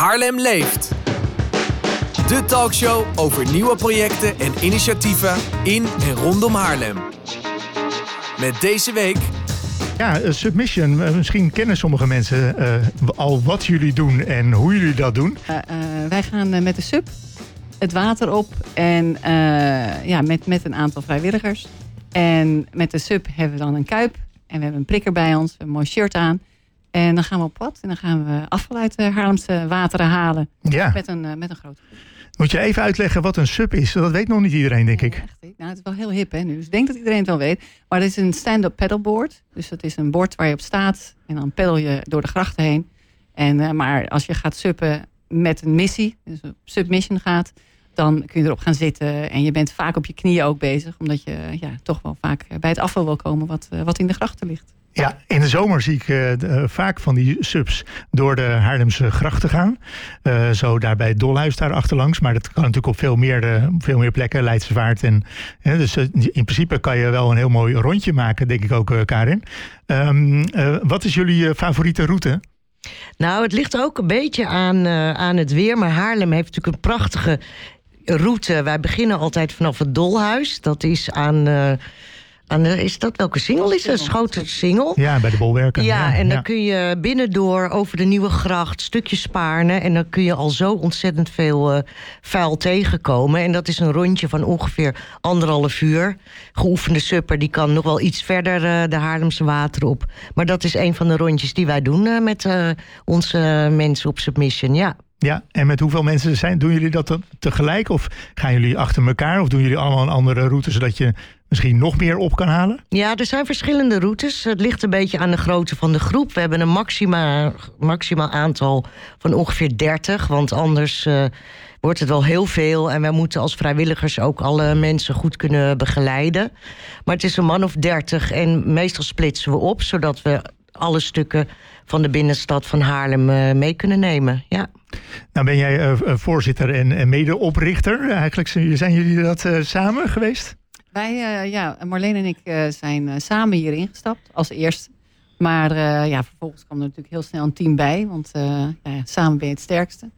Haarlem leeft. De talkshow over nieuwe projecten en initiatieven in en rondom Haarlem. Met deze week Ja, Submission. Eh, Misschien kennen sommige mensen eh, al wat jullie doen en hoe jullie dat doen. Eh, eh, wij gaan met de sub het water op en eh, ja, met, met een aantal vrijwilligers. En met de sub hebben we dan een kuip en we hebben een prikker bij ons, een mooi shirt aan. En dan gaan we op pad en dan gaan we afval uit de Haarlemse wateren halen Ja, met een, eh, met een grote groep. moet je even uitleggen wat een sub is? Dat weet nog niet iedereen, denk ik. Ja, echt, nou, het is wel heel hip hè nu, dus ik denk dat iedereen het wel weet. Maar het is een stand-up paddleboard. Dus dat is een bord waar je op staat en dan peddel je door de grachten heen. En, eh, maar als je gaat suppen met een missie, dus op submission gaat, dan kun je erop gaan zitten. En je bent vaak op je knieën ook bezig, omdat je ja, toch wel vaak bij het afval wil komen wat, eh, wat in de grachten ligt. Ja, in de zomer zie ik eh, eh, vaak van die subs door de Haarlemse grachten gaan. Eh, zo daar bij het Dolhuis daar achterlangs. Maar dat kan natuurlijk op veel meer, veel meer plekken. Leidsvaart. En, dus in principe kan je wel een heel mooi rondje maken, denk ik ook, Karin. Ehm, eh, wat is jullie favoriete route? Nou, het ligt ook een beetje aan, aan het weer. Maar Haarlem heeft natuurlijk een prachtige route. Wij beginnen altijd vanaf het Dolhuis. Dat is aan. Eh, aan de, is dat welke singel is het? Schoten singel. Ja, bij de bolwerken. Ja, en dan ja. kun je binnendoor over de Nieuwe Gracht, stukjes Spaarne. En dan kun je al zo ontzettend veel eh, vuil tegenkomen. En dat is een rondje van ongeveer anderhalf uur. Geoefende supper, die kan nog wel iets verder eh, de Haarlemse water op. Maar dat is een van de rondjes die wij doen eh, met eh, onze mensen op Submission, ja. Ja, en met hoeveel mensen zijn, doen jullie dat dan tegelijk? Of gaan jullie achter elkaar? Of doen jullie allemaal een andere route, zodat je misschien nog meer op kan halen? Ja, er zijn verschillende routes. Het ligt een beetje aan de grootte van de groep. We hebben een maxima, maximaal aantal van ongeveer 30. Want anders eh, wordt het wel heel veel. En wij moeten als vrijwilligers ook alle mensen goed kunnen begeleiden. Maar het is een man of 30. En meestal splitsen we op, zodat we alle stukken van de binnenstad van Haarlem eh, mee kunnen nemen. Ja. Nou ben jij eh, eh, voorzitter en, medeoprichter. Eigenlijk zijn jullie dat eh, samen geweest? Wij, ja, Marleen en ik zijn samen hier ingestapt als eerste. Maar ja, vervolgens kwam er natuurlijk heel snel een team bij. Want ja, samen ben je het sterkste.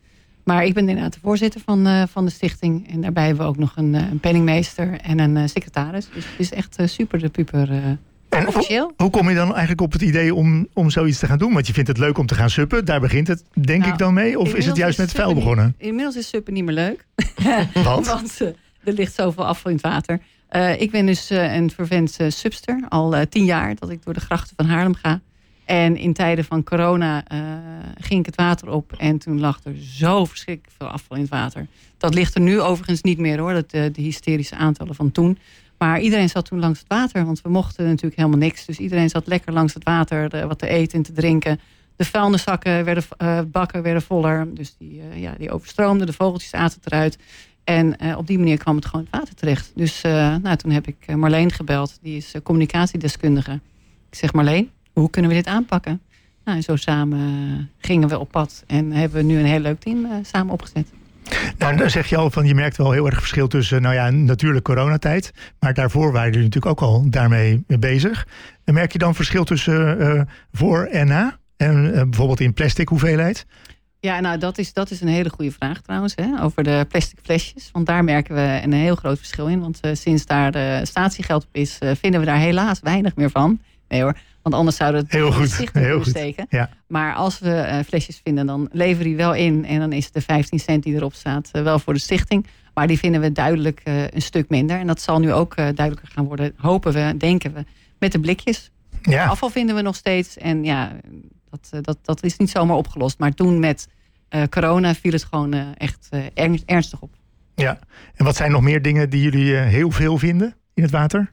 Maar ik ben inderdaad de voorzitter van, van de stichting. En daarbij hebben we ook nog een, penningmeester en een secretaris. Dus het is echt super de puper officieel. Hoe kom je dan eigenlijk op het idee om, om zoiets te gaan doen? Want je vindt het leuk om te gaan suppen. Daar begint het denk Nou, ik dan mee. Of is het juist met vuil niet- begonnen? Inmiddels is suppen niet meer leuk. Want? Want eh, er ligt zoveel afval in het water. Eh, ik ben dus eh, een vervent subster. Al tien jaar dat ik door de grachten van Haarlem ga. En in tijden van corona ging ik het water op. En toen lag er zo verschrikkelijk veel afval in het water. Dat ligt er nu overigens niet meer hoor. Dat, de hysterische aantallen van toen. Maar iedereen zat toen langs het water. Want we mochten natuurlijk helemaal niks. Dus iedereen zat lekker langs het water. wat te eten en te drinken. De vuilniszakken werden, eh, bakken werden voller. Dus die, eh, ja, die overstroomden. De vogeltjes aten eruit. En eh, op die manier kwam het gewoon het water terecht. Dus nou, toen heb ik Marleen gebeld. Die is communicatiedeskundige. Ik zeg Marleen, hoe kunnen we dit aanpakken? Nou, en zo samen gingen we op pad. En hebben we nu een heel leuk team samen opgezet. Nou, dan zeg je al van je merkt wel heel erg verschil tussen, nou ja, natuurlijk coronatijd. Maar daarvoor waren jullie natuurlijk ook al daarmee bezig. En merk je dan verschil tussen eh, voor en na? En eh, bijvoorbeeld in plastic hoeveelheid? Ja, nou, dat is, dat is een hele goede vraag trouwens. Hè, over de plastic flesjes. Want daar merken we een heel groot verschil in. Want eh, sinds daar statiegeld op is, vinden we daar helaas weinig meer van. Nee hoor, want anders zouden we het Heel goed, heel steken. Ja. Maar als we eh, flesjes vinden, dan leveren die wel in. En dan is de 15 cent die erop staat eh, wel voor de stichting. Maar die vinden we duidelijk eh, een stuk minder. En dat zal nu ook duidelijker gaan worden, hopen we, denken we, met de blikjes. Ja, Afval vinden we nog steeds. En ja, dat, dat, dat is niet zomaar opgelost. Maar toen met corona viel het gewoon echt ern- ernstig op. ja. En wat zijn nog meer dingen die jullie heel veel vinden in het water?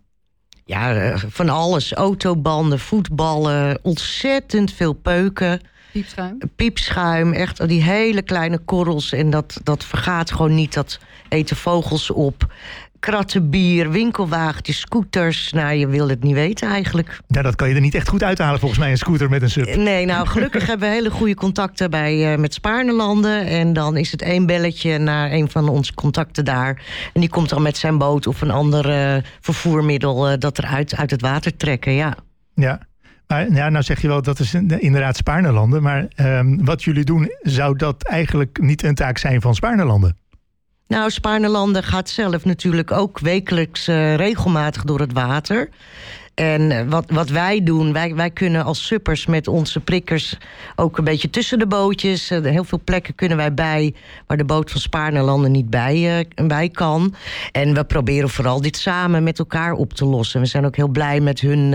Ja, eh, van alles. Autobanden, voetballen, ontzettend veel peuken. Piepschuim. piepschuim, echt die hele kleine korrels. En dat, dat vergaat gewoon niet, dat eten vogels op. Kratten bier, winkelwagentjes, scooters. Nou, je wil het niet weten eigenlijk. Ja, dat kan je er niet echt goed uithalen volgens mij, een scooter met een sub. Nee, nou, gelukkig hebben we hele goede contacten bij, eh, met Spaarnelanden. En dan is het één belletje naar een van onze contacten daar. En die komt dan met zijn boot of een ander eh, vervoermiddel... eh, dat eruit uit het water trekken, ja. Ja. Maar ja, nou zeg je wel, dat is inderdaad Spaarnelanden. Maar ehm, wat jullie doen, zou dat eigenlijk niet een taak zijn van Spaarnelanden? Nou, Spaarnelanden gaat zelf natuurlijk ook wekelijks uh, regelmatig door het water. En eh, wat, wat wij doen, wij, wij kunnen als suppers met onze prikkers ook een beetje tussen de bootjes. Uh, heel veel plekken kunnen wij bij waar de boot van Spaarnelanden niet bij, uh, bij kan. En we proberen vooral dit samen met elkaar op te lossen. We zijn ook heel blij met hun,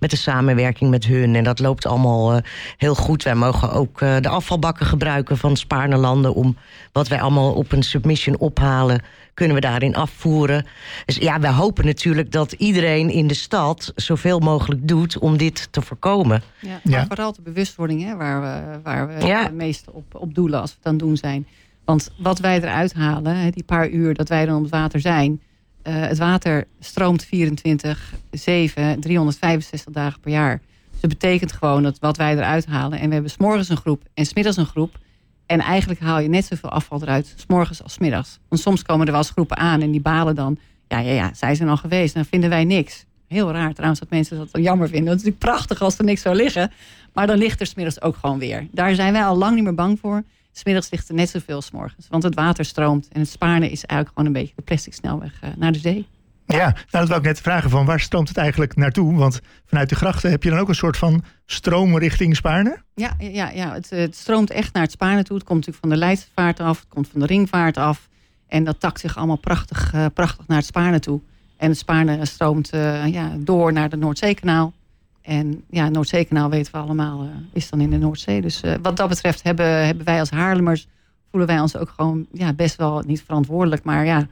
met de samenwerking met hun. En dat loopt allemaal heel goed. Wij mogen ook de afvalbakken gebruiken van Spaarnelanden om wat wij allemaal op een submission ophalen kunnen we daarin afvoeren. Dus ja, we hopen natuurlijk dat iedereen in de stad zoveel mogelijk doet om dit te voorkomen. Ja, maar vooral de bewustwording hè, waar we, waar we het meeste op, op doelen als we het aan doen zijn. Want wat wij eruit halen, die paar uur dat wij dan op het water zijn. Uh, het water stroomt 24, 7, 365 dagen per jaar. Dus dat betekent gewoon dat wat wij eruit halen. En we hebben s'morgens een groep en smiddags een groep. En eigenlijk haal je net zoveel afval eruit, s morgens als s middags. Want soms komen er wel eens groepen aan en die balen dan. Ja, ja, ja, zij zijn al geweest. Dan vinden wij niks. Heel raar trouwens dat mensen dat dan jammer vinden. Het is natuurlijk prachtig als er niks zou liggen. Maar dan ligt er smiddags ook gewoon weer. Daar zijn wij al lang niet meer bang voor. Smiddags ligt er net zoveel morgens. Want het water stroomt. En het Spaarne is eigenlijk gewoon een beetje de plastic snelweg uh, naar de zee. Ja, nou dat wil ik net vragen van waar stroomt het eigenlijk naartoe? Want vanuit de grachten heb je dan ook een soort van stroom richting Spaarne? Ja, ja, ja het, het stroomt echt naar het Spaarne toe. Het komt natuurlijk van de Leidsevaart af, het komt van de Ringvaart af. En dat takt zich allemaal prachtig, uh, prachtig naar het Spaarne toe. En het Spaarne stroomt uh, ja, door naar de Noordzeekanaal. En ja, Noordzeekanaal weten we allemaal, is dan in de Noordzee. Dus wat dat betreft hebben, hebben wij als Haarlemmers... voelen wij ons ook gewoon ja, best wel niet verantwoordelijk... maar ja,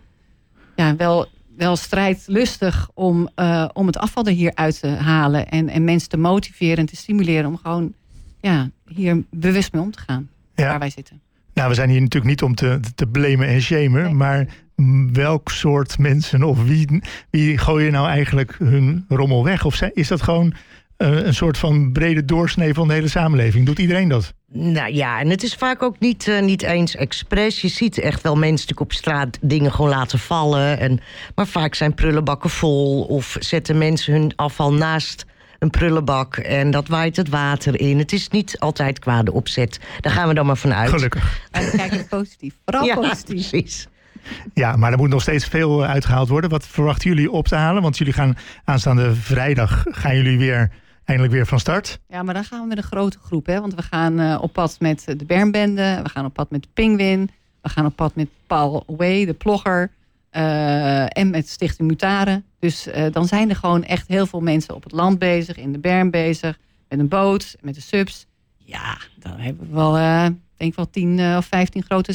ja wel wel strijdlustig om, uh, om het afval er hier uit te halen. En, en mensen te motiveren en te stimuleren om gewoon ja, hier bewust mee om te gaan. Waar wij zitten. Nou, we zijn hier natuurlijk niet om te, te blamen en shamen. Maar welk soort mensen of wie, wie gooien nou eigenlijk hun rommel weg? Of is dat gewoon een soort van brede doorsnee van de hele samenleving? Doet iedereen dat? Nou ja, en het is vaak ook niet, uh, niet eens expres. Je ziet echt wel mensen op straat dingen gewoon laten vallen. En, maar vaak zijn prullenbakken vol of zetten mensen hun afval naast een prullenbak en dat waait het water in. Het is niet altijd kwade opzet. Daar gaan we dan maar vanuit. Gelukkig. We kijken positief. Vooral ja, positief. Precies. Ja, maar er moet nog steeds veel eh, uitgehaald worden. Wat verwachten jullie op te halen? Want jullie gaan aanstaande vrijdag gaan jullie weer eindelijk weer van start. Ja, maar dan gaan we met een grote groep. Hè? Want we gaan uh, op pad met de Bernbende. We gaan op pad met de. We gaan op pad met Paul Way, de plogger. Uh, en met Stichting Mutaren. Dus uh, dan zijn er gewoon echt heel veel mensen op het land bezig. In de Bern bezig. Met een boot. Met de subs. Ja, dan hebben we wel, denk ik wel 10 of 15 grote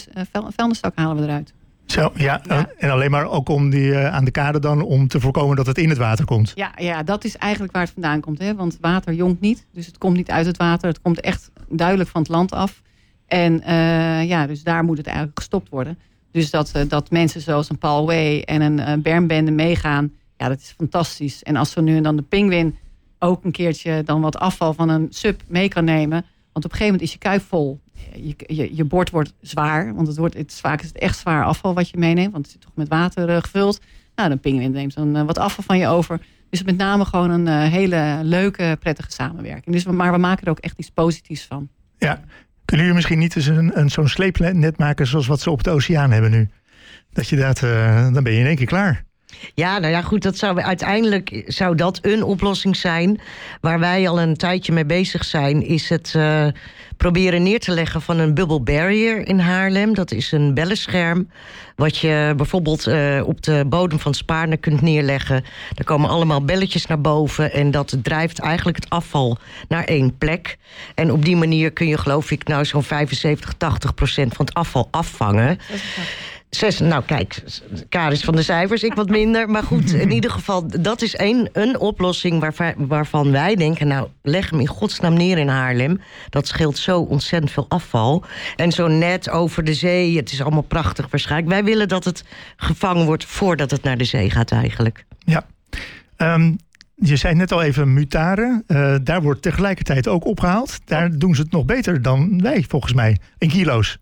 vuilniszakken halen we eruit. Zo, ja. En alleen maar ook om die uh, aan de kade dan om te voorkomen dat het in het water komt. Ja, ja dat is eigenlijk waar het vandaan komt. Hè? Want water jongt niet. Dus het komt niet uit het water. Het komt echt duidelijk van het land af. En uh, ja, dus daar moet het eigenlijk gestopt worden. Dus dat, uh, dat mensen zoals een Paul Way en een Bermbende meegaan. Ja, dat is fantastisch. En als we nu en dan de Penguin ook een keertje dan wat afval van een sub mee kan nemen. Want op een gegeven moment is je kuip vol je, je, bord wordt zwaar. Want het, wordt, het vaak is het echt zwaar afval wat je meeneemt. Want het is toch met water uh, gevuld. Nou, dan pinguïn neemt dan uh, wat afval van je over. Dus met name gewoon een uh, hele leuke, prettige samenwerking. Dus, maar we maken er ook echt iets positiefs van. Ja. Kunnen jullie misschien niet eens een, een, zo'n sleepnet maken zoals wat ze op de oceaan hebben nu? Dat je dat, dan ben je in één keer klaar. Ja, nou ja, goed, dat zou uiteindelijk zou dat een oplossing zijn. Waar wij al een tijdje mee bezig zijn, is het uh, proberen neer te leggen van een bubble barrier in Haarlem. Dat is een bellenscherm. Wat je bijvoorbeeld uh, op de bodem van Spaarne kunt neerleggen. Er komen allemaal belletjes naar boven. En dat drijft eigenlijk het afval naar één plek. En op die manier kun je, geloof ik, nou zo'n 75, 80 procent van het afval afvangen. Zes, nou kijk, Karis van de cijfers, ik wat minder. Maar goed, in ieder geval, dat is één, een oplossing waarvan, waarvan wij denken... nou, leg hem in godsnaam neer in Haarlem. Dat scheelt zo ontzettend veel afval. En zo net over de zee, het is allemaal prachtig waarschijnlijk. Wij willen dat het gevangen wordt voordat het naar de zee gaat eigenlijk. Ja, um, je zei net al even mutaren. Uh, daar wordt tegelijkertijd ook opgehaald. Daar doen ze het nog beter dan wij, volgens mij, in kilo's.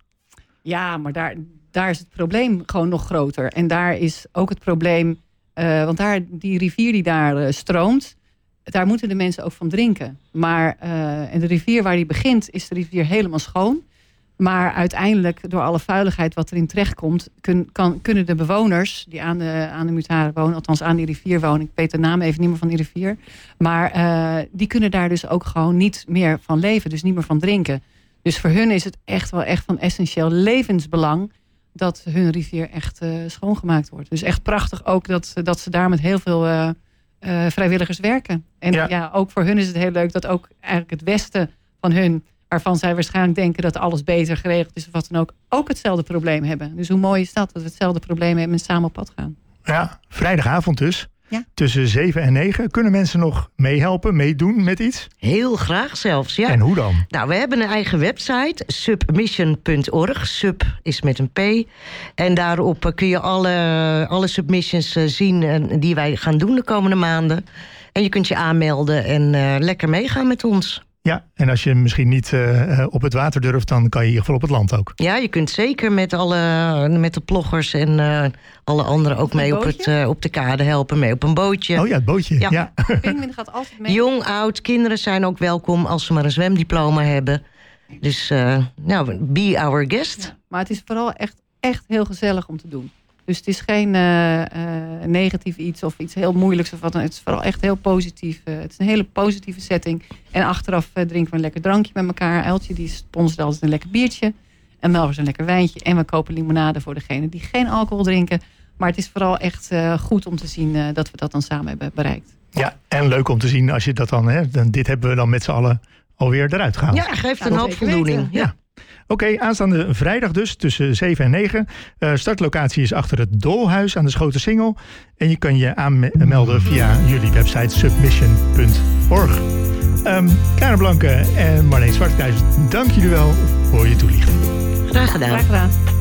Ja, maar daar, daar is het probleem gewoon nog groter. En daar is ook het probleem, uh, want daar, die rivier die daar uh, stroomt, daar moeten de mensen ook van drinken. Maar uh, en de rivier waar die begint, is de rivier helemaal schoon. Maar uiteindelijk, door alle vuiligheid wat erin terechtkomt, kun, kan, kunnen de bewoners die aan de, aan de Mutare wonen, althans aan die rivier wonen, ik weet de naam even niet meer van die rivier, maar die kunnen daar dus ook gewoon niet meer van leven, dus niet meer van drinken. Dus voor hun is het echt wel echt van essentieel levensbelang dat hun rivier echt uh, schoongemaakt wordt. Dus echt prachtig ook dat, dat ze daar met heel veel uh, vrijwilligers werken. En ja. ja, ook voor hun is het heel leuk dat ook eigenlijk het westen van hun waarvan zij waarschijnlijk denken dat alles beter geregeld is of wat dan ook, ook hetzelfde probleem hebben. Dus hoe mooi is dat, dat we hetzelfde probleem hebben en samen op pad gaan. Ja, vrijdagavond dus. Ja. Tussen 7 en 9 kunnen mensen nog meehelpen, meedoen met iets? Heel graag zelfs, ja. En hoe dan? Nou, we hebben een eigen website, submission.org. Sub is met een P. En daarop kun je alle, alle submissions eh, zien eh, die wij gaan doen de komende maanden. En je kunt je aanmelden en uh, lekker meegaan met ons. Ja, en als je misschien niet uh, op het water durft, dan kan je in ieder geval op het land ook. Ja, je kunt zeker met, alle, met de ploggers en uh, alle anderen ook mee op, het, uh, op de kade helpen, mee op een bootje. Oh ja, het bootje. Ja. ja. gaat altijd mee. Jong, oud, kinderen zijn ook welkom als ze maar een zwemdiploma hebben. Dus nou, be our guest. Ja, maar het is vooral echt, echt heel gezellig om te doen. Dus het is geen uh, uh, negatief iets of iets heel moeilijks of wat dan. Het is vooral echt heel positief. Uh, het is een hele positieve setting. En achteraf drinken we een lekker drankje met elkaar. Eltje die sponsort altijd een lekker biertje. En Melvers een lekker wijntje. En we kopen limonade voor degenen die geen alcohol drinken. Maar het is vooral echt goed om te zien dat we dat dan samen hebben bereikt. Ja, en leuk om te zien als je dat dan... Hè, dit hebben we dan met z'n allen alweer eruit gehaald. Ja, geeft een hoop voldoening. ja. Oké, okay, aanstaande vrijdag dus tussen 7 en 9. Uh, startlocatie is achter het Dolhuis aan de Schoten Singel. En je kan je aanmelden via jullie website submission.org. Um, Karen Blanke en Marleen Zwartkruis, dank jullie wel voor je toelichting. Graag gedaan. Graag gedaan.